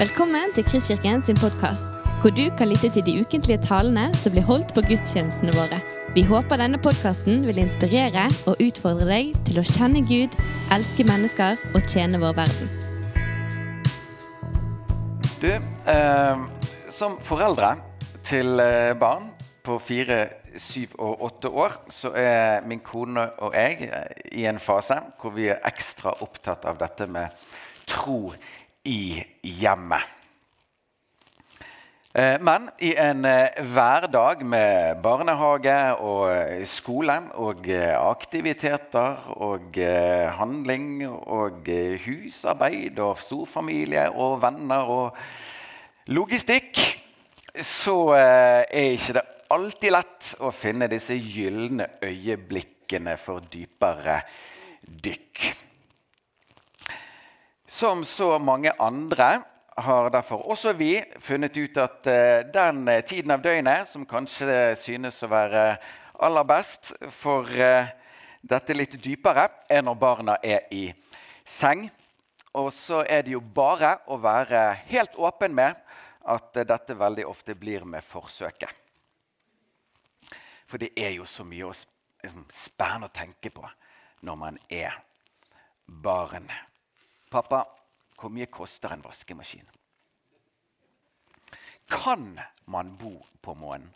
Velkommen til Kristkirken sin podkast, hvor du kan lytte til de ukentlige talene som blir holdt på gudstjenestene våre. Vi håper denne podkasten vil inspirere og utfordre deg til å kjenne Gud, elske mennesker og tjene vår verden. Du, eh, som foreldre til eh, barn på fire, syv og åtte år, så er min kone og jeg eh, i en fase hvor vi er ekstra opptatt av dette med tro i hjemmet. Eh, men i en eh, hverdag med barnehage og skole og aktiviteter og handling og husarbeid og storfamilie og venner og logistikk, så er ikke det alltid lett å finne disse gylne øyeblikkene for dypere dykk. Som så mange andre har derfor også vi funnet ut at uh, den tiden av døgnet som kanskje synes å være aller best for uh, dette litt dypere, er når barna er i seng. Og så er det jo bare å være helt åpen med at dette veldig ofte blir med forsøket. For det er jo så mye liksom, spennende å tenke på når man er barn. Pappa, hvor mye koster en vaskemaskin? Kan man bo på månen?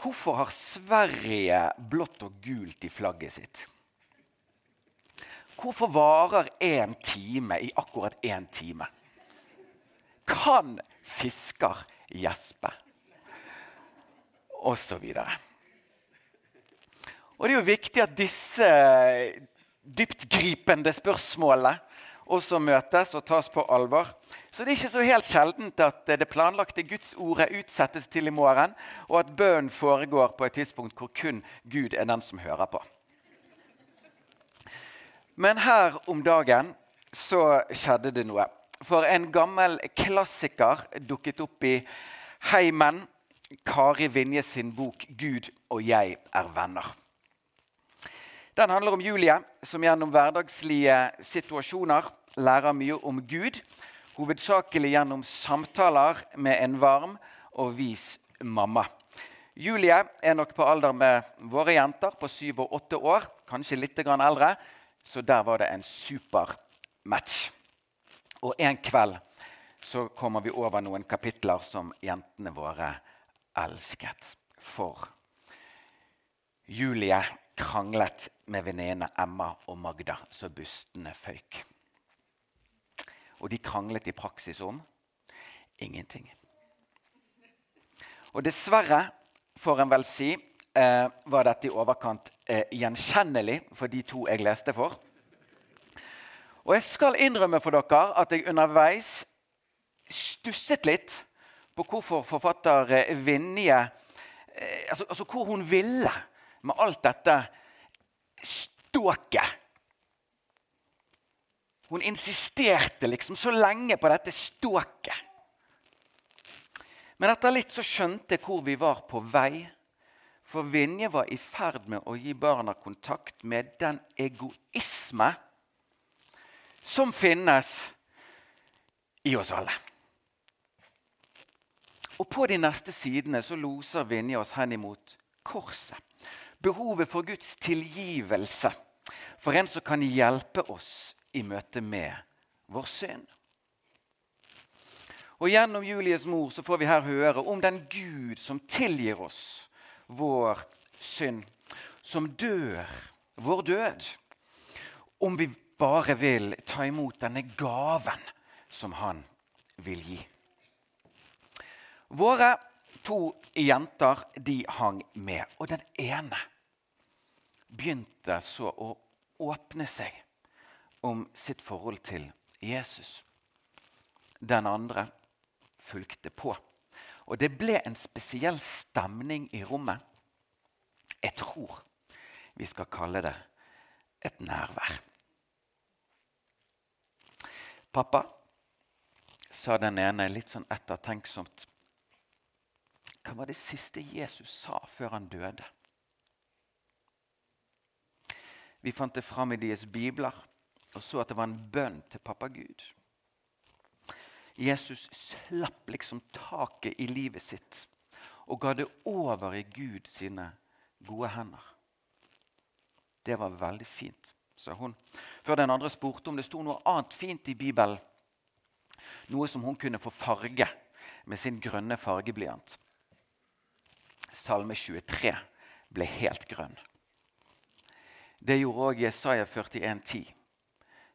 Hvorfor har Sverige blått og gult i flagget sitt? Hvorfor varer én time i akkurat én time? Kan fisker gjespe? videre. Og det er jo viktig at disse dyptgripende spørsmålet også møtes og tas på alvor. Så det er ikke så helt sjeldent at det planlagte Gudsordet utsettes til i morgen, og at bønnen foregår på et tidspunkt hvor kun Gud er den som hører på. Men her om dagen så skjedde det noe. For en gammel klassiker dukket opp i heimen Kari Vinje sin bok 'Gud og jeg er venner'. Den handler om Julie, som gjennom hverdagslige situasjoner lærer mye om Gud. Hovedsakelig gjennom samtaler med en varm og vis mamma. Julie er nok på alder med våre jenter på syv og åtte år, kanskje litt eldre, så der var det en super match. Og en kveld så kommer vi over noen kapitler som jentene våre elsket. For Julie kranglet med venninnene Emma og Magda, så bustene føyk. Og de kranglet i praksis om ingenting. Og dessverre, får en vel si, eh, var dette i overkant eh, gjenkjennelig for de to jeg leste for. Og jeg skal innrømme for dere at jeg underveis stusset litt på hvorfor forfatter eh, Vinje eh, altså, altså, hvor hun ville med alt dette ståket. Hun insisterte liksom så lenge på dette ståket. Men etter litt så skjønte jeg hvor vi var på vei. For Vinje var i ferd med å gi barna kontakt med den egoisme som finnes i oss alle. Og På de neste sidene så loser Vinje oss henimot korset. Behovet for Guds tilgivelse for en som kan hjelpe oss i møte med vår synd. Og Gjennom Julies mor så får vi her høre om den Gud som tilgir oss vår synd. Som dør vår død. Om vi bare vil ta imot denne gaven som han vil gi. Våre to jenter de hang med, og den ene begynte så å åpne seg om sitt forhold til Jesus. Den andre fulgte på. Og det ble en spesiell stemning i rommet. Jeg tror vi skal kalle det et nærvær. Pappa, sa den ene litt sånn ettertenksomt. Hva var det siste Jesus sa før han døde? Vi fant det fram i deres bibler og så at det var en bønn til pappa Gud. Jesus slapp liksom taket i livet sitt og ga det over i Gud sine gode hender. Det var veldig fint, sa hun. Før den andre spurte om det sto noe annet fint i Bibelen. Noe som hun kunne få farge med sin grønne fargeblyant. Salme 23 ble helt grønn. Det gjorde òg Jesaja 41,10.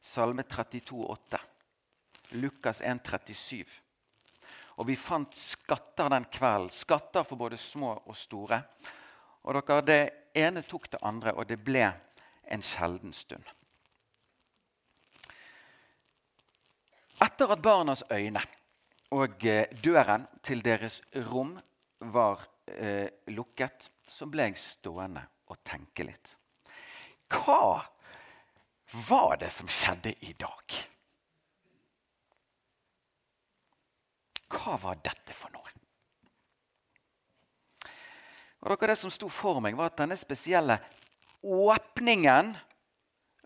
Salme 32,8. Lukas 1,37. Og vi fant skatter den kvelden. Skatter for både små og store. Og dere, Det ene tok det andre, og det ble en sjelden stund. Etter at barnas øyne og eh, døren til deres rom var eh, lukket, så ble jeg stående og tenke litt. Hva var det som skjedde i dag? Hva var dette for noe? Og dere, Det som sto for meg, var at denne spesielle åpningen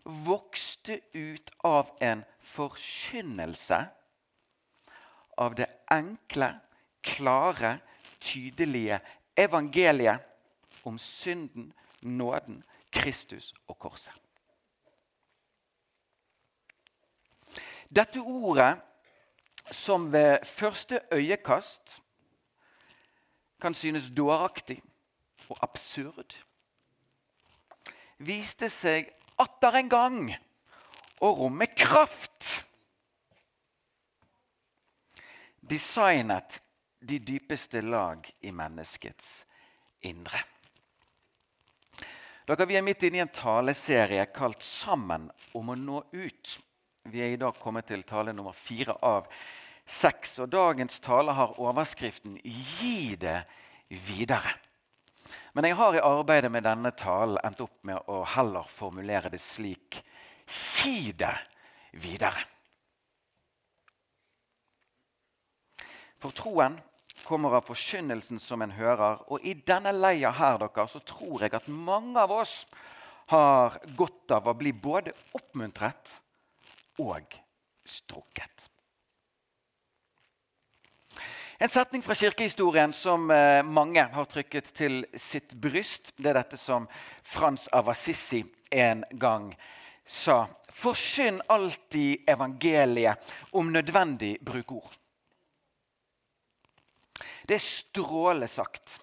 vokste ut av en forkynnelse av det enkle, klare, tydelige evangeliet om synden, nåden, Kristus og korset. Dette ordet, som ved første øyekast kan synes dåraktig og absurd, viste seg atter en gang å romme kraft. Designet de dypeste lag i menneskets indre. Dere, Vi er midt inne i en taleserie kalt 'Sammen om å nå ut'. Vi er i dag kommet til tale nummer fire av seks. og Dagens tale har overskriften 'Gi det videre'. Men jeg har i arbeidet med denne talen endt opp med å heller formulere det slik Si det videre. For troen kommer av forkynnelsen som en hører. Og i denne leia her dere, så tror jeg at mange av oss har godt av å bli både oppmuntret og strukket. En setning fra kirkehistorien som eh, mange har trykket til sitt bryst, det er dette som Frans av Assisi en gang sa. Forsyn alltid evangeliet, om nødvendig bruk ord. Det er strålende sagt.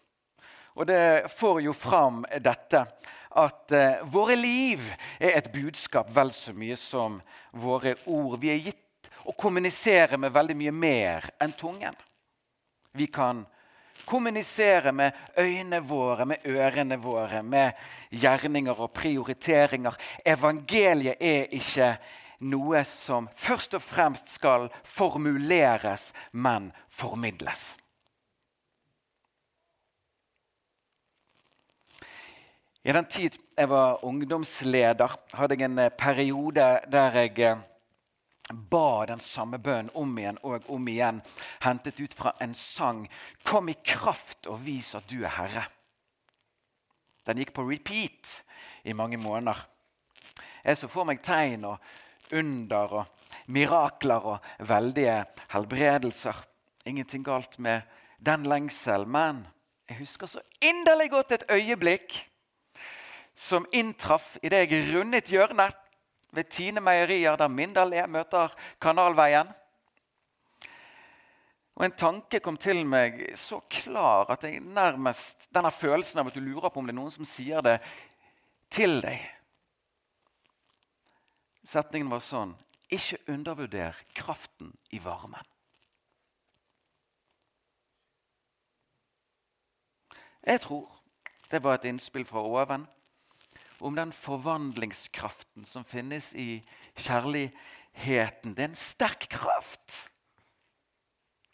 Og det får jo fram dette at eh, våre liv er et budskap vel så mye som våre ord. Vi er gitt å kommunisere med veldig mye mer enn tungen. Vi kan kommunisere med øynene våre, med ørene våre, med gjerninger og prioriteringer. Evangeliet er ikke noe som først og fremst skal formuleres, men formidles. I den tid jeg var ungdomsleder, hadde jeg en eh, periode der jeg eh, ba den samme bønnen om igjen og om igjen, hentet ut fra en sang. Kom i kraft og vis at du er Herre. Den gikk på repeat i mange måneder. Jeg så for meg tegn og under og mirakler og veldige helbredelser. Ingenting galt med den lengsel, men jeg husker så inderlig godt et øyeblikk som inntraff idet jeg rundet hjørnet ved Tine Meierier, der Mindal møter Kanalveien. Og En tanke kom til meg så klar at jeg nærmest denne følelsen av at du lurer på om det er noen som sier det til deg. Setningen var sånn Ikke undervurder kraften i varmen. Jeg tror det var et innspill fra oven om den forvandlingskraften som finnes i kjærligheten. Det er en sterk kraft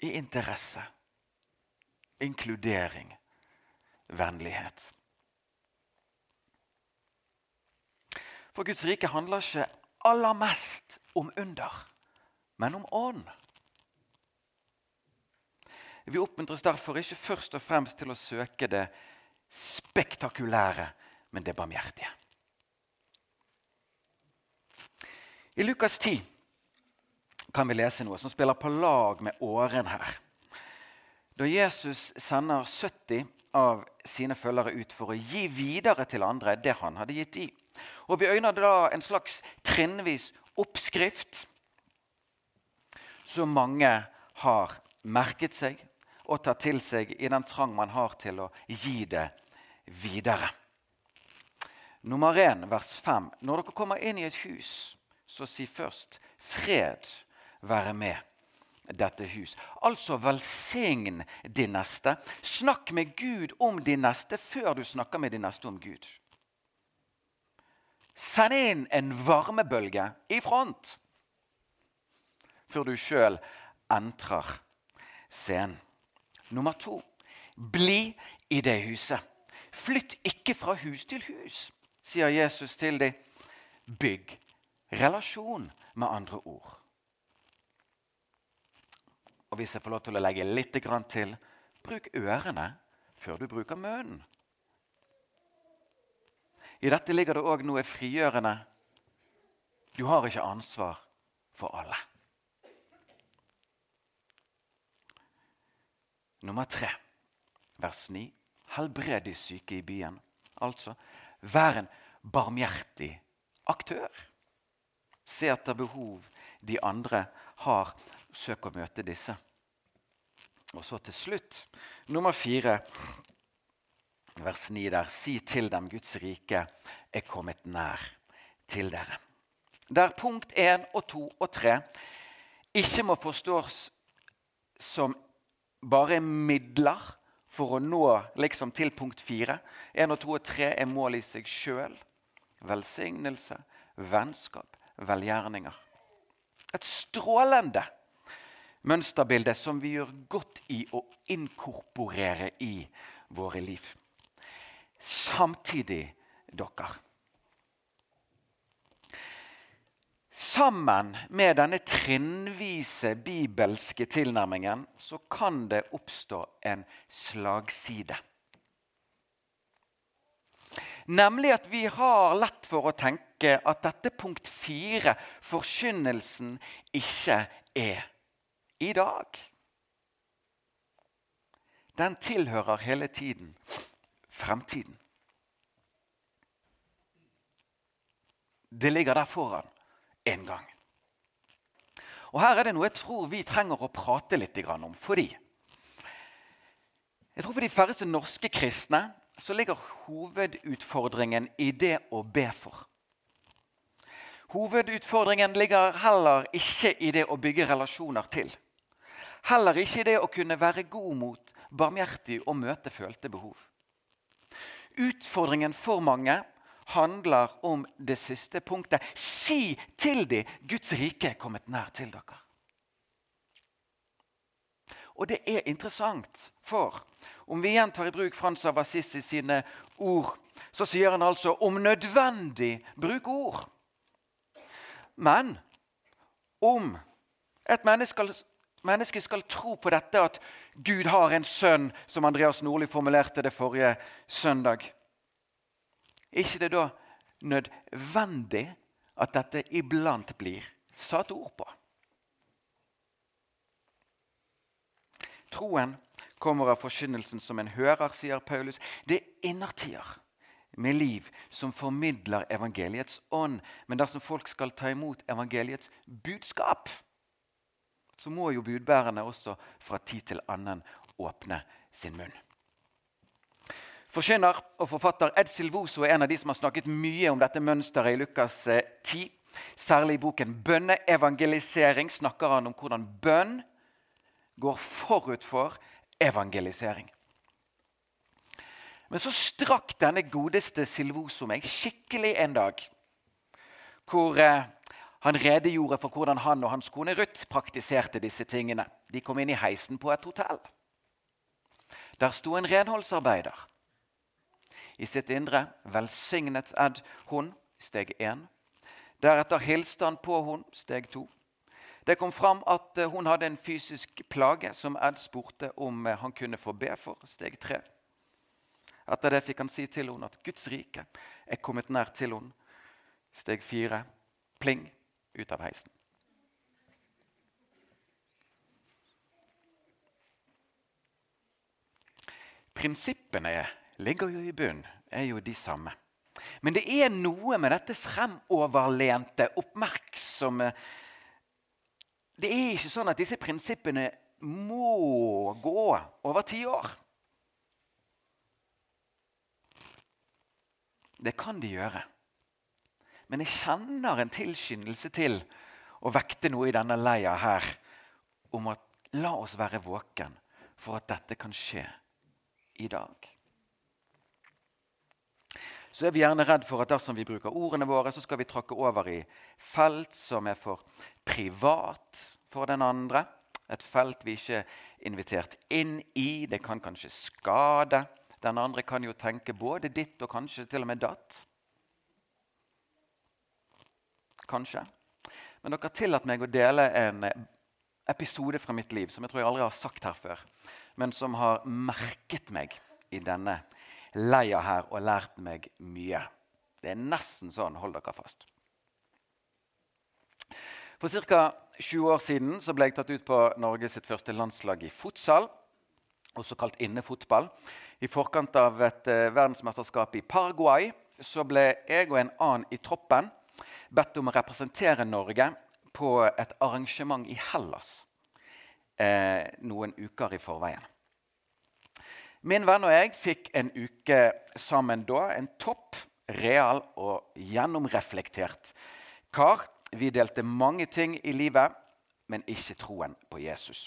i interesse, inkludering, vennlighet. For Guds rike handler ikke aller mest om under, men om ånd. Vi oppmuntres derfor ikke først og fremst til å søke det spektakulære men det er barmhjertige. I Lukas 10 kan vi lese noe som spiller på lag med åren her. Da Jesus sender 70 av sine følgere ut for å gi videre til andre det han hadde gitt i. Og Vi øyner da en slags trinnvis oppskrift som mange har merket seg og tatt til seg i den trang man har til å gi det videre. Nummer 1, vers 5. Når dere kommer inn i et hus, så si først 'fred være med' dette hus. Altså velsign din neste. Snakk med Gud om din neste før du snakker med din neste om Gud. Send inn en varmebølge i front før du sjøl entrer scenen. Nummer to bli i det huset. Flytt ikke fra hus til hus, sier Jesus til dem. Bygg relasjon, med andre ord. Og hvis jeg får lov til å legge litt til bruk ørene før du bruker munnen. I dette ligger det òg noe frigjørende. Du har ikke ansvar for alle. Nummer tre, vers 9. Helbred de syke i byen. Altså, vær en barmhjertig aktør. Se etter behov de andre har. Søk å møte disse. Og så til slutt, nummer fire, vers 9 der. Si til dem Guds rike er kommet nær til dere. Der punkt 1 og 2 og 3 ikke må forstås som bare midler for å nå liksom, til punkt 4. 1 og 2 og 3 er mål i seg sjøl. Velsignelse, vennskap, velgjerninger. Et strålende mønsterbilde som vi gjør godt i å inkorporere i våre liv. Samtidig, dere Sammen med denne trinnvise bibelske tilnærmingen så kan det oppstå en slagside. Nemlig at vi har lett for å tenke at dette punkt fire, forkynnelsen, ikke er i dag. Den tilhører hele tiden fremtiden. Det ligger der foran en gang. Og Her er det noe jeg tror vi trenger å prate litt om. Fordi jeg tror For de færreste norske kristne så ligger hovedutfordringen i det å be for. Hovedutfordringen ligger heller ikke i det å bygge relasjoner til. Heller ikke i det å kunne være god mot, barmhjertig og møte følte behov. Utfordringen for mange handler om det siste punktet. Si til dem Guds rike er kommet nær til dere. Og det er interessant, for om vi igjen tar i bruk Frans av Assisi sine ord, så sier han altså 'om nødvendig bruk ord'. Men om et menneske menneske skal tro på dette at Gud har en sønn, som Andreas Nordli formulerte det forrige søndag ikke det da nødvendig at dette iblant blir satt ord på? Troen kommer av forkynnelsen som en hører, sier Paulus. Det er innertier med liv som formidler evangeliets ånd. Men dersom folk skal ta imot evangeliets budskap, så må jo budbærerne også fra tid til annen åpne sin munn. Forkynner og forfatter Ed Silvoso er en av de som har snakket mye om dette mønsteret i Lukas 10. Eh, Særlig i boken 'Bønneevangelisering' snakker han om hvordan bønn går forut for evangelisering. Men så strakk denne godeste Silvoso meg skikkelig en dag. Hvor eh, han redegjorde for hvordan han og hans kone Ruth praktiserte disse tingene. De kom inn i heisen på et hotell. Der sto en renholdsarbeider i sitt indre. Velsignet Ed hun, steg 1. Deretter hilste han på hun, steg 2. Det kom fram at eh, hun hadde en fysisk plage som Ed spurte om eh, han kunne få be for, steg 3. Etter det fikk han si til henne at Guds rike er kommet nær til henne, steg 4. Pling ut av heisen. Prinsippene er ligger jo i bunn, er jo de samme. Men det er noe med dette fremoverlente, oppmerksomme Det er ikke sånn at disse prinsippene må gå over ti år. Det kan de gjøre. Men jeg kjenner en tilskyndelse til å vekte noe i denne leia her om at la oss være våken for at dette kan skje i dag. Så er vi gjerne redd for at dersom vi bruker ordene våre, så skal vi tråkke over i felt som er for privat for den andre. Et felt vi ikke er invitert inn i. Det kan kanskje skade. Den andre kan jo tenke både ditt og kanskje til og med datt. Kanskje. Men dere har tillatt meg å dele en episode fra mitt liv som jeg tror jeg aldri har sagt her før, men som har merket meg i denne leia her og lært meg mye. Det er nesten sånn. Hold dere fast. For ca. 20 år siden ble jeg tatt ut på Norges første landslag i fotsal, også kalt innefotball. I forkant av et uh, verdensmesterskap i Paraguay så ble jeg og en annen i troppen bedt om å representere Norge på et arrangement i Hellas eh, noen uker i forveien. Min venn og jeg fikk en uke sammen da. En topp, real og gjennomreflektert kar. Vi delte mange ting i livet, men ikke troen på Jesus.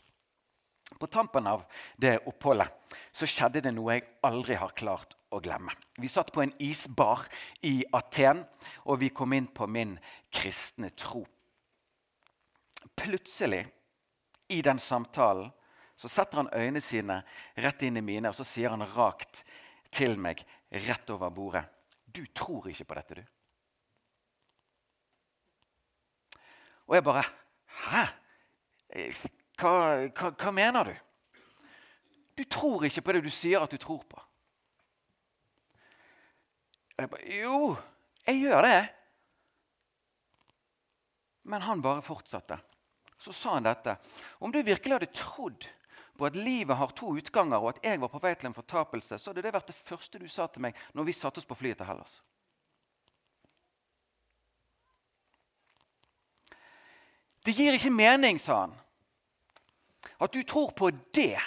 På tampen av det oppholdet så skjedde det noe jeg aldri har klart å glemme. Vi satt på en isbar i Aten, og vi kom inn på min kristne tro. Plutselig, i den samtalen, så setter han øynene sine rett inn i mine, og så sier han rakt til meg rett over bordet Du tror ikke på dette, du? Og jeg bare Hæ? Hva, hva, hva mener du? Du tror ikke på det du sier at du tror på. Og Jeg bare, jo, jeg gjør det. Men han bare fortsatte. Så sa han dette. Om du virkelig hadde trodd på at livet har to utganger, og at jeg var på vei til en fortapelse, så hadde det vært det første du sa til meg når vi satte oss på flyet til Hellas. Det gir ikke mening, sa han, at du tror på det,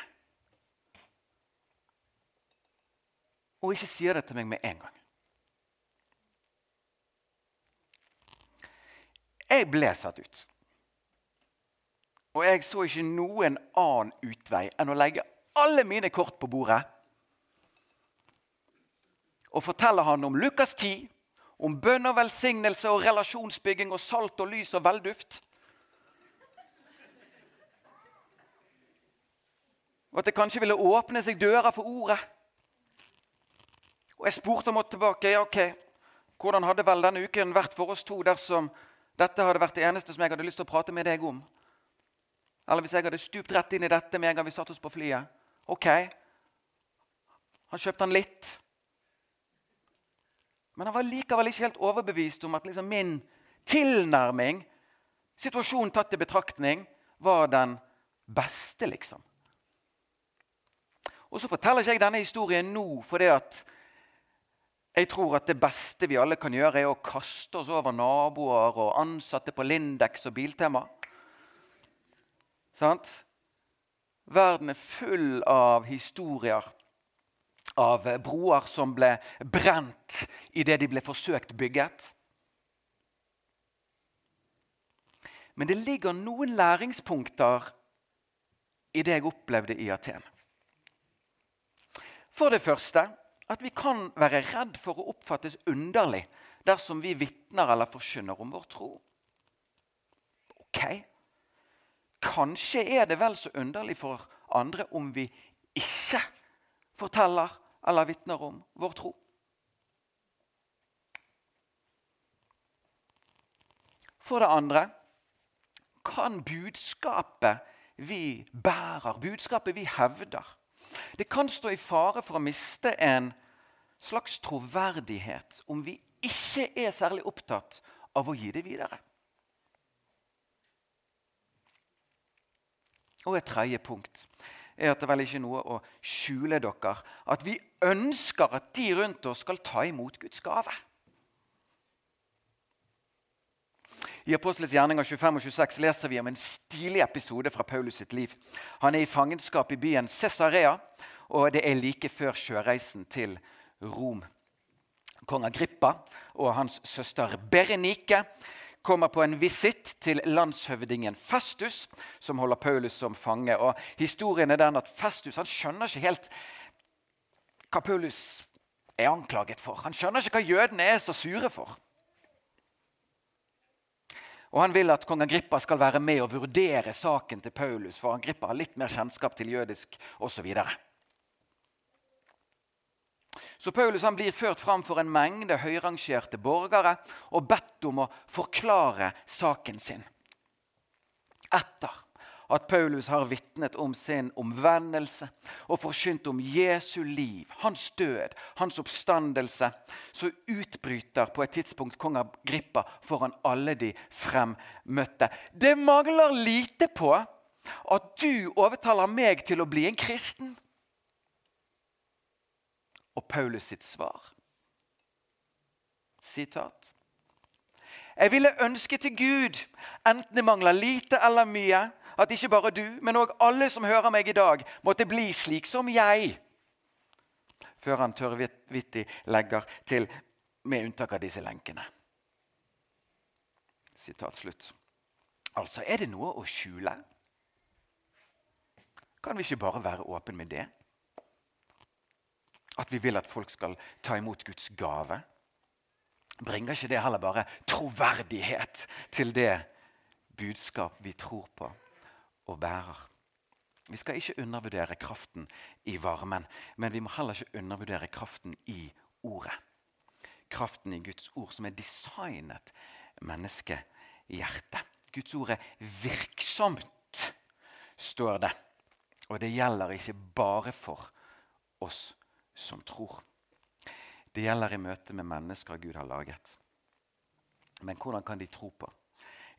og ikke sier det til meg med en gang. Jeg ble satt ut. Og jeg så ikke noen annen utvei enn å legge alle mine kort på bordet og fortelle han om Lukas 10, om bønn og velsignelse og relasjonsbygging og salt og lys og velduft. Og at det kanskje ville åpne seg dører for ordet. Og jeg spurte ham tilbake ja, ok, hvordan hadde vel denne uken vært for oss to dersom dette hadde vært det eneste som jeg hadde lyst til å prate med deg om. Eller hvis jeg hadde stupt rett inn i dette med en gang vi satte oss på flyet. Ok, han kjøpte han litt. Men han var likevel ikke helt overbevist om at liksom min tilnærming, situasjonen tatt i betraktning, var den beste, liksom. Og så forteller ikke jeg denne historien nå fordi at jeg tror at det beste vi alle kan gjøre, er å kaste oss over naboer og ansatte på Lindex og Biltema. Sant? Verden er full av historier av broer som ble brent idet de ble forsøkt bygget. Men det ligger noen læringspunkter i det jeg opplevde i Aten. For det første at vi kan være redd for å oppfattes underlig dersom vi vitner eller forkynner om vår tro. Ok, Kanskje er det vel så underlig for andre om vi ikke forteller eller vitner om vår tro. For det andre kan budskapet vi bærer, budskapet vi hevder, det kan stå i fare for å miste en slags troverdighet om vi ikke er særlig opptatt av å gi det videre. Og et tredje punkt. er at det vel ikke er noe å skjule dere. At vi ønsker at de rundt oss skal ta imot Guds gave. I Apostelets gjerninger 25 og 26 leser vi om en stilig episode fra Paulus sitt liv. Han er i fangenskap i byen Cesarea, og det er like før sjøreisen til Rom. Kong Agrippa og hans søster Berenike kommer på en visitt til landshøvdingen Festus, som holder Paulus som fange. Og Historien er den at Festus han skjønner ikke helt hva Paulus er anklaget for. Han skjønner ikke hva jødene er så sure for. Og Han vil at kong Agrippa skal være med og vurdere saken til Paulus, for Agrippa har litt mer kjennskap til jødisk osv. Så Paulus blir ført fram for en mengde høyrangerte borgere og bedt om å forklare saken sin. Etter at Paulus har vitnet om sin omvendelse og forkynt om Jesu liv, hans død, hans oppstandelse, så utbryter på et tidspunkt kong Agrippa foran alle de fremmøtte. Det mangler lite på at du overtaler meg til å bli en kristen. Og Paulus sitt svar Sitat. Jeg ville ønske til Gud, enten det mangler lite eller mye, at ikke bare du, men òg alle som hører meg i dag, måtte bli slik som jeg. Før han tørrvittig legger til, med unntak av disse lenkene. Sitat slutt. Altså, er det noe å skjule? Kan vi ikke bare være åpne med det? At vi vil at folk skal ta imot Guds gave? Bringer ikke det heller bare troverdighet til det budskap vi tror på? og bærer. Vi skal ikke undervurdere kraften i varmen, men vi må heller ikke undervurdere kraften i ordet. Kraften i Guds ord, som er designet menneskehjertet. Guds ord er virksomt, står det. Og det gjelder ikke bare for oss som tror. Det gjelder i møte med mennesker Gud har laget. Men hvordan kan de tro på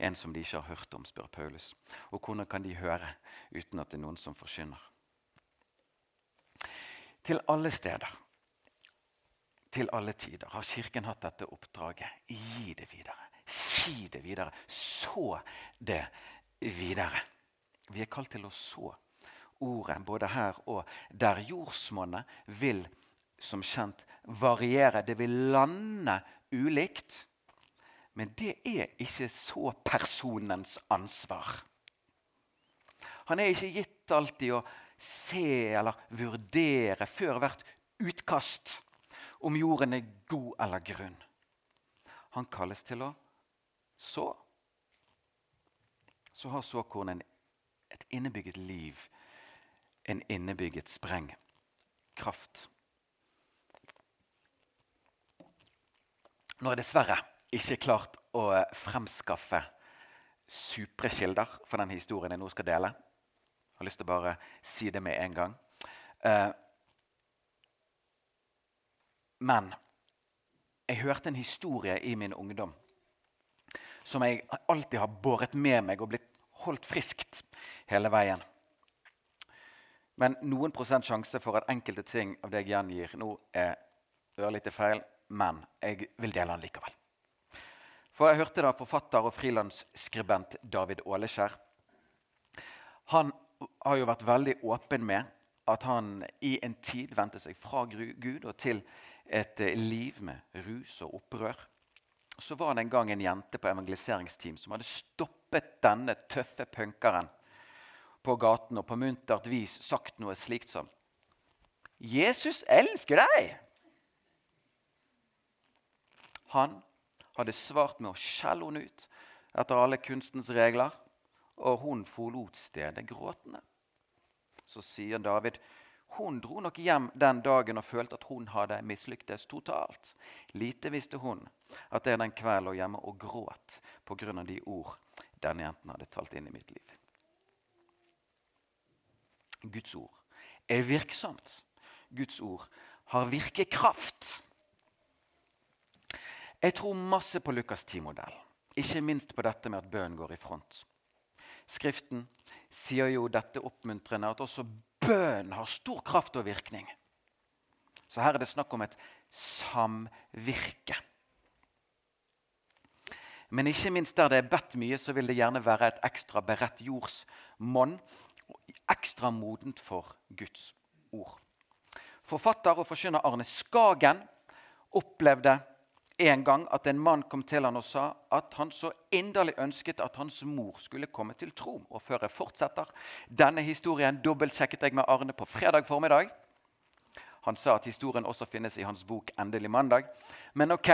en som de ikke har hørt om, spør Paulus. Og hvordan kan de høre uten at det er noen som forkynner? Til alle steder, til alle tider, har Kirken hatt dette oppdraget. Gi det videre. Si det videre. Så det videre. Vi er kalt til å så ordet både her og der. Jordsmonnet vil som kjent variere. Det vil lande ulikt. Men det er ikke så personens ansvar. Han er ikke gitt alltid å se eller vurdere før hvert utkast om jorden er god eller grunn. Han kalles til å så. Så har såkornet et innebygget liv, en innebygget sprengkraft. Nå er dessverre ikke klart å fremskaffe supre kilder for den historien jeg nå skal dele. Jeg har lyst til å bare si det med en gang. Uh, men jeg hørte en historie i min ungdom som jeg alltid har båret med meg og blitt holdt friskt hele veien. Men noen prosent sjanse for at enkelte ting av det jeg gjengir, nå er ørlite feil. Men jeg vil dele den likevel. For jeg hørte da forfatter og frilansskribent David Åleskjær. Han har jo vært veldig åpen med at han i en tid vendte seg fra Gud og til et eh, liv med rus og opprør. Så var det en gang en jente på evangeliseringsteam som hadde stoppet denne tøffe punkeren på gaten og på muntert vis sagt noe slikt som 'Jesus elsker deg'. Han hadde svart med å skjelle henne ut etter alle kunstens regler, og hun forlot stedet gråtende. Så sier David hun dro nok hjem den dagen og følte at hun hadde mislyktes totalt. Lite visste hun at jeg den kvelden lå hjemme og gråt pga. de ord denne jenten hadde talt inn i mitt liv. Guds ord er virksomt. Guds ord har virkekraft. Jeg tror masse på Lukas 10-modell, ikke minst på dette med at bønn går i front. Skriften sier jo dette oppmuntrende at også bønn har stor kraft og virkning. Så her er det snakk om et samvirke. Men ikke minst der det er bedt mye, så vil det gjerne være et ekstra beredt jordsmonn. Ekstra modent for Guds ord. Forfatter og forkynner Arne Skagen opplevde en gang at en mann kom til han og sa at han så inderlig ønsket at hans mor skulle komme til tro. Og før jeg fortsetter denne historien, dobbeltsjekket jeg med Arne på fredag formiddag. Han sa at historien også finnes i hans bok 'Endelig mandag'. Men ok,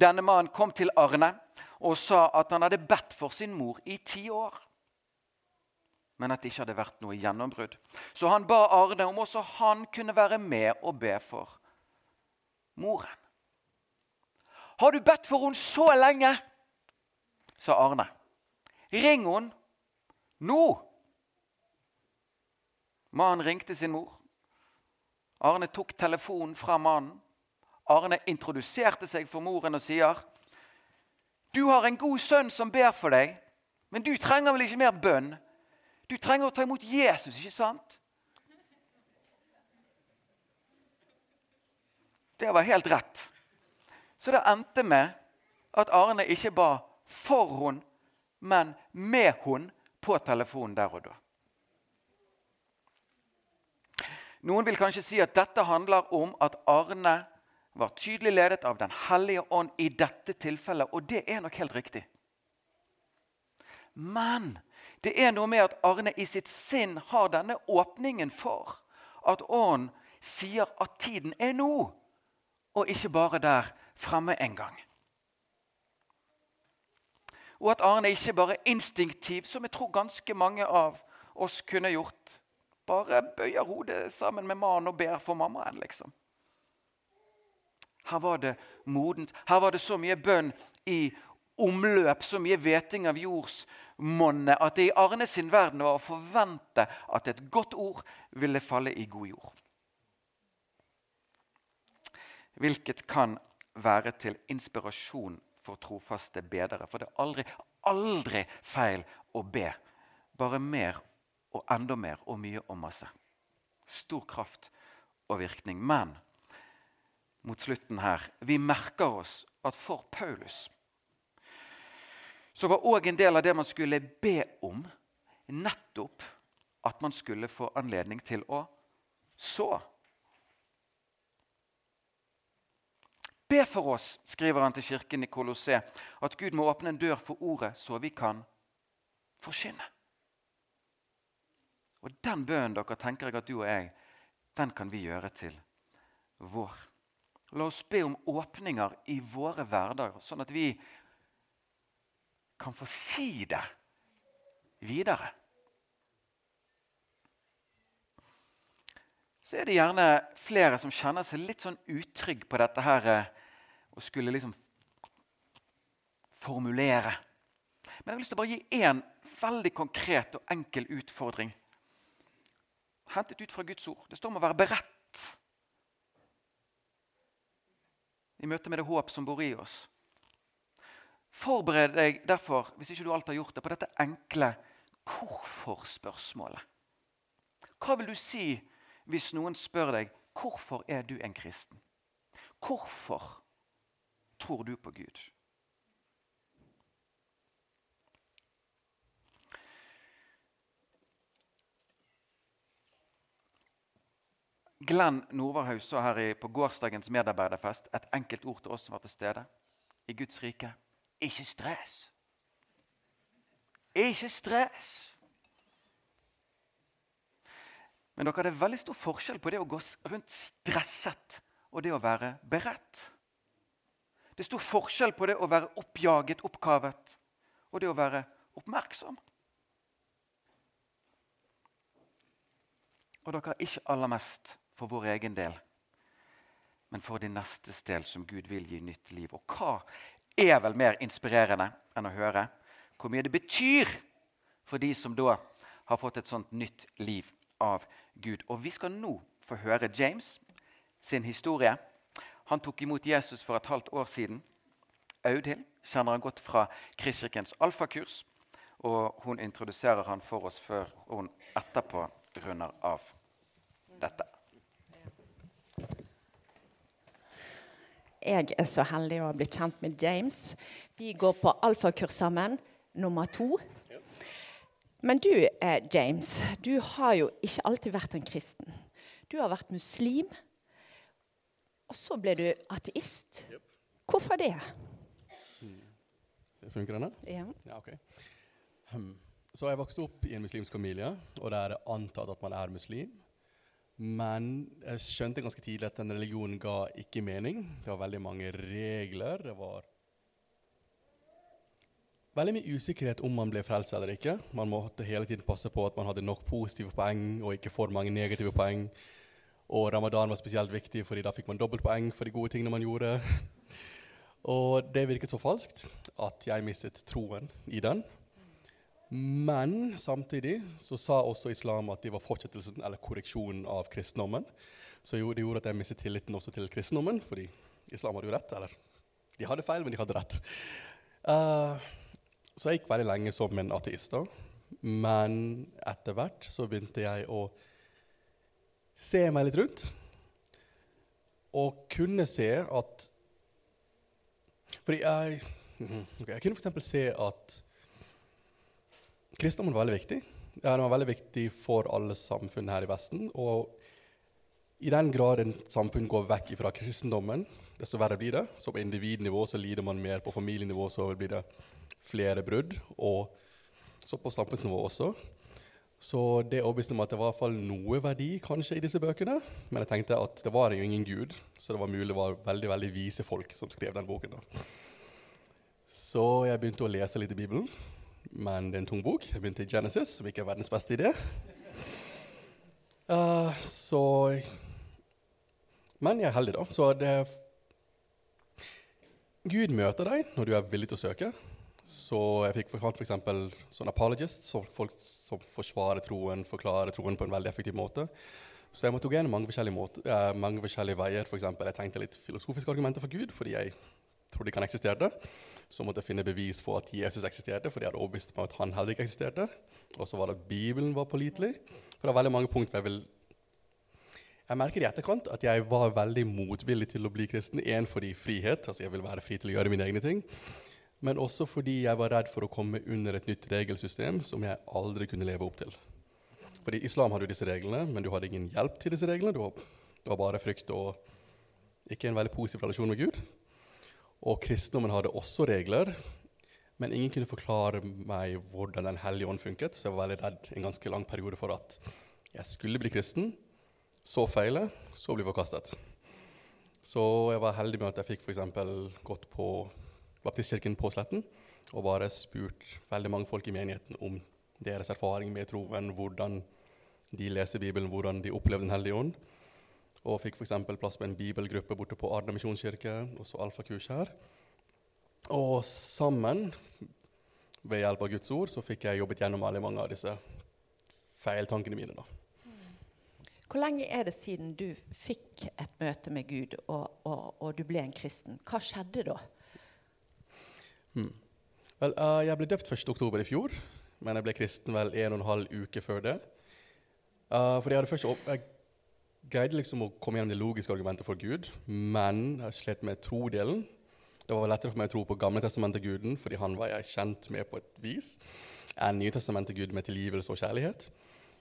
denne mannen kom til Arne og sa at han hadde bedt for sin mor i ti år. Men at det ikke hadde vært noe gjennombrudd. Så han ba Arne om også han kunne være med og be for moren. Har du bedt for henne så lenge? sa Arne. Ring henne nå! Mannen ringte sin mor. Arne tok telefonen fra mannen. Arne introduserte seg for moren og sier, 'Du har en god sønn som ber for deg, men du trenger vel ikke mer bønn?' 'Du trenger å ta imot Jesus, ikke sant?' Det var helt rett. Så det endte med at Arne ikke ba for hun, men med hun på telefonen der og da. Noen vil kanskje si at dette handler om at Arne var tydelig ledet av Den hellige ånd i dette tilfellet, og det er nok helt riktig. Men det er noe med at Arne i sitt sinn har denne åpningen for at ånden sier at tiden er nå, og ikke bare der fremme en gang. Og at Arne ikke bare instinktivt, som jeg tror ganske mange av oss kunne gjort, bare bøyer hodet sammen med mannen og ber for mammaen, liksom. Her var det modent. Her var det så mye bønn i omløp, så mye hveting av jordsmonnet, at det i Arne sin verden var å forvente at et godt ord ville falle i god jord. Hvilket kan være til inspirasjon for trofaste bedere. For det er aldri, aldri feil å be. Bare mer og enda mer og mye og masse. Stor kraft og virkning. Men mot slutten her vi merker oss at for Paulus så var òg en del av det man skulle be om, nettopp at man skulle få anledning til å så. Be for oss, skriver han til kirken i Kolosse, at Gud må åpne en dør for ordet, så vi kan forkynne. Og den bønnen dere tenker jeg at du og jeg, den kan vi gjøre til vår. La oss be om åpninger i våre hverdager, sånn at vi kan få si det videre. Så er det gjerne flere som kjenner seg litt sånn utrygg på dette her og å skulle liksom formulere. Men jeg har lyst til å bare gi én veldig konkret og enkel utfordring hentet ut fra Guds ord. Det står om å være beredt i møte med det håp som bor i oss. Forbered deg derfor, hvis ikke du alt har gjort det, på dette enkle hvorfor-spørsmålet. Hva vil du si hvis noen spør deg hvorfor er du en kristen? Hvorfor tror du på Gud? Glenn Nordvarhaug sa her på gårsdagens medarbeiderfest et enkelt ord til oss som var til stede. I Guds rike ikke stress. Ikke stress. Men dere, det er veldig stor forskjell på det å gå rundt stresset og det å være beredt. Det er stor forskjell på det å være oppjaget, oppkavet, og det å være oppmerksom. Og dere, ikke aller mest for vår egen del, men for de nestes del, som Gud vil gi nytt liv. Og hva er vel mer inspirerende enn å høre hvor mye det betyr for de som da har fått et sånt nytt liv av Gud. Og vi skal nå få høre James sin historie. Han tok imot Jesus for et halvt år siden. Audhild kjenner han godt fra Kristkirkens alfakurs. Og hun introduserer han for oss før hun etterpå runder av. dette. Jeg er så heldig å ha blitt kjent med James. Vi går på alfakurs sammen, nummer to. Men du, eh, James, du har jo ikke alltid vært en kristen. Du har vært muslim, og så ble du ateist. Hvorfor det? Funker denne? Ja. Ja, ok. Hmm. Så jeg vokste opp i en muslimsk familie, og der er det antatt at man er muslim. Men jeg skjønte ganske tidlig at den religionen ga ikke mening. Det var veldig mange regler. Det var veldig mye usikkerhet om man ble frelst eller ikke. Man måtte hele tiden passe på at man hadde nok positive poeng og ikke for mange negative poeng. Og ramadan var spesielt viktig, fordi da fikk man dobbeltpoeng for de gode tingene man gjorde. Og det virket så falskt at jeg mistet troen i den. Men samtidig så sa også islam at de var fortsettelsen eller korreksjonen av kristendommen. Så jo, det gjorde at jeg mistet tilliten også til kristendommen, fordi islam hadde jo rett. Eller de hadde feil, men de hadde rett. Uh, så jeg gikk veldig lenge som en ateist. da. Men etter hvert så begynte jeg å se meg litt rundt. Og kunne se at Fordi jeg, mhm, okay, jeg kunne f.eks. se at kristendommen var veldig viktig. Den var veldig viktig for alle samfunn her i Vesten. Og i den grad en samfunn går vekk fra kristendommen, desto verre blir det. Så på individnivå så lider man mer, på familienivå så blir det flere brudd, og så på samfunnsnivå også. Så det overbeviste meg at det var i hvert fall noe verdi kanskje i disse bøkene. Men jeg tenkte at det var jo ingen gud, så det var mulig det var veldig veldig vise folk som skrev den boken. da. Så jeg begynte å lese litt i Bibelen men det er en tung bok. Jeg begynte i Genesis, som ikke er verdens beste idé. Uh, så Men jeg er heldig, da. Så det Gud møter deg når du er villig til å søke. Så jeg fikk f.eks. sånn apologist, så folk som forsvarer troen, forklarer troen på en veldig effektiv måte. Så jeg måtte gå gjennom mange forskjellige, eh, veier. For eksempel, jeg tenkte litt filosofiske argumenter for Gud, fordi jeg trodde ikke han eksisterte. Så måtte jeg finne bevis på at Jesus eksisterte, for de hadde overbevist meg at han heller ikke eksisterte. Og så var det at Bibelen var pålitelig. For det er veldig mange punkt jeg vil Jeg merker i etterkant at jeg var veldig motvillig til å bli kristen. Én fordi frihet, altså jeg vil være fri til å gjøre mine egne ting. Men også fordi jeg var redd for å komme under et nytt regelsystem som jeg aldri kunne leve opp til. Fordi Islam hadde jo disse reglene, men du hadde ingen hjelp til disse reglene. Det det var bare frykt og ikke en veldig positiv relasjon med Gud. Og kristendommen hadde også regler, men ingen kunne forklare meg hvordan Den hellige ånd funket. Så jeg var veldig redd en ganske lang periode for at jeg skulle bli kristen, så feile, så bli forkastet. Så jeg var heldig med at jeg fikk f.eks. gått på baptistkirken på Sletten og bare spurt veldig mange folk i menigheten om deres erfaring med troen, hvordan de leser Bibelen, hvordan de opplevde Den hellige ånd. Og fikk f.eks. plass på en bibelgruppe borte på Arna misjonskirke, og så alfakurs her. Og sammen, ved hjelp av Guds ord, så fikk jeg jobbet gjennom veldig mange av disse feiltankene mine. da. Hvor lenge er det siden du fikk et møte med Gud, og, og, og du ble en kristen? Hva skjedde da? Hmm. Vel, uh, jeg ble døpt 1.10. i fjor, men jeg ble kristen vel en og en halv uke før det. Uh, for jeg hadde først jeg greide liksom å komme gjennom det logiske argumentet for Gud, men jeg slet med trodelen. Det var lettere for meg å tro på Gamle testamentet-guden, fordi han var jeg kjent med på et vis, enn Nytestamentet-gud med tilgivelse og kjærlighet.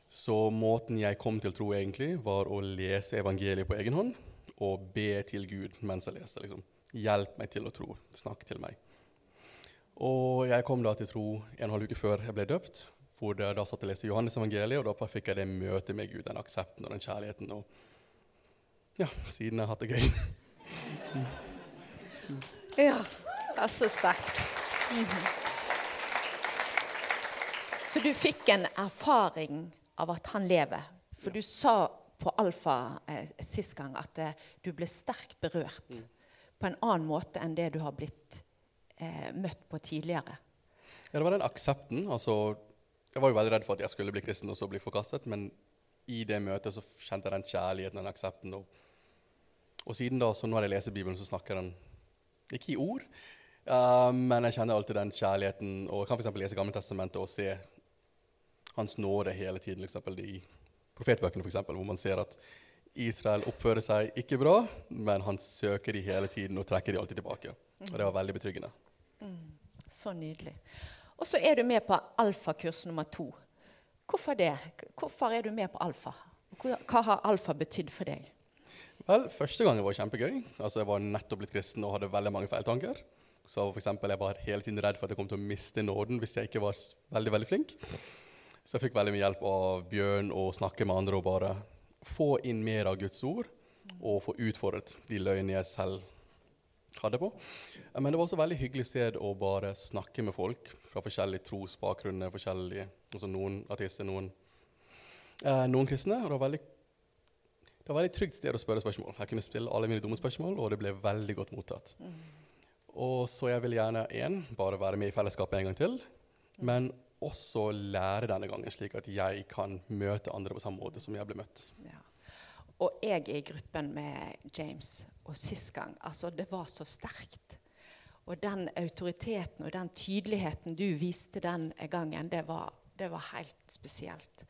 Så måten jeg kom til tro, egentlig, var å lese evangeliet på egen hånd og be til Gud mens jeg leste. Liksom. Hjelp meg til å tro. Snakk til meg. Og jeg kom da til tro en halv uke før jeg ble døpt, hvor jeg da satt og leste Johannes evangeliet, og da fikk jeg det møtet med Gud, den aksepten og den kjærligheten. Og ja, siden jeg har hatt det gøy. Ja, det er så sterkt. Mhm. Så du fikk en erfaring av at han lever. For du sa på Alfa eh, sist gang at eh, du ble sterkt berørt Mm. på en annen måte enn det du har blitt eh, møtt på tidligere. Ja, det var den aksepten. Altså, jeg var jo veldig redd for at jeg skulle bli kristen og så bli forkastet, men i det møtet så kjente jeg den kjærligheten, den aksepten. Og, og siden da, så når jeg leser Bibelen, så snakker den ikke i ord, uh, men jeg kjenner alltid den kjærligheten. Og jeg kan f.eks. lese Gamle testamentet og se Hans nåde hele tiden. Eksempel, de profetbøkene, for eksempel, hvor man ser at Israel oppfører seg ikke bra, men han søker de hele tiden og trekker de alltid tilbake. Og det var veldig betryggende. Så nydelig. Og så er du med på alfakurs nummer to. Hvorfor det? Hvorfor er du med på alfa? Hva har alfa betydd for deg? Vel, Første gangen var kjempegøy. Altså, Jeg var nettopp blitt kristen og hadde veldig mange feiltanker. Så for eksempel, Jeg var hele tiden redd for at jeg kom til å miste nåden hvis jeg ikke var veldig veldig flink. Så jeg fikk veldig mye hjelp av Bjørn å snakke med andre og bare få inn mer av Guds ord. Og få utfordret de løgnene jeg selv hadde på. Eh, Men det var også et veldig hyggelig sted å bare snakke med folk fra forskjellige trosbakgrunner. forskjellige, altså Noen artister, noen, eh, noen kristne. og det var veldig det var et veldig trygt sted å spørre spørsmål. Jeg kunne stille alle mine dumme spørsmål, og det ble veldig godt mottatt. Og så jeg vil gjerne én, bare være med i fellesskapet en gang til, men også lære denne gangen, slik at jeg kan møte andre på samme måte som jeg ble møtt. Ja. Og jeg er i gruppen med James. Og sist gang Altså, det var så sterkt. Og den autoriteten og den tydeligheten du viste den gangen, det var, det var helt spesielt.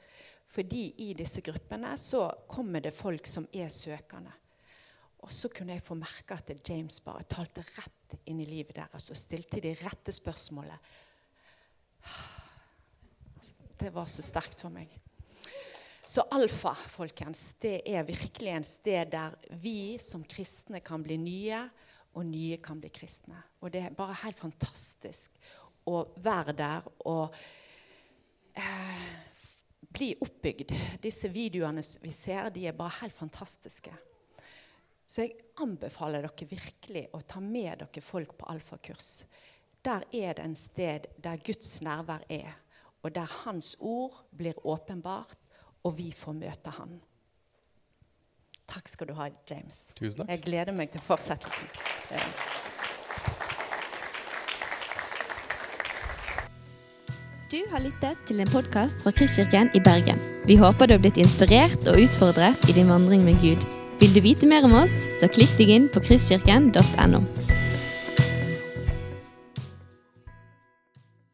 Fordi i disse gruppene så kommer det folk som er søkende. Og så kunne jeg få merke at James bare talte rett inn i livet deres og stilte de rette spørsmålene. Det var så sterkt for meg. Så alfa, folkens, det er virkelig en sted der vi som kristne kan bli nye, og nye kan bli kristne. Og det er bare helt fantastisk å være der og eh, bli oppbygd. Disse videoene vi ser, de er bare helt fantastiske. Så jeg anbefaler dere virkelig å ta med dere folk på alfakurs. Der er det en sted der Guds nærvær er, og der Hans ord blir åpenbart, og vi får møte Han. Takk skal du ha, James. Tusen takk. Jeg gleder meg til fortsettelsen. Du har lyttet til en podkast fra Kristkirken i Bergen. Vi håper du har blitt inspirert og utfordret i din vandring med Gud. Vil du vite mer om oss, så klikk deg inn på kristkirken.no.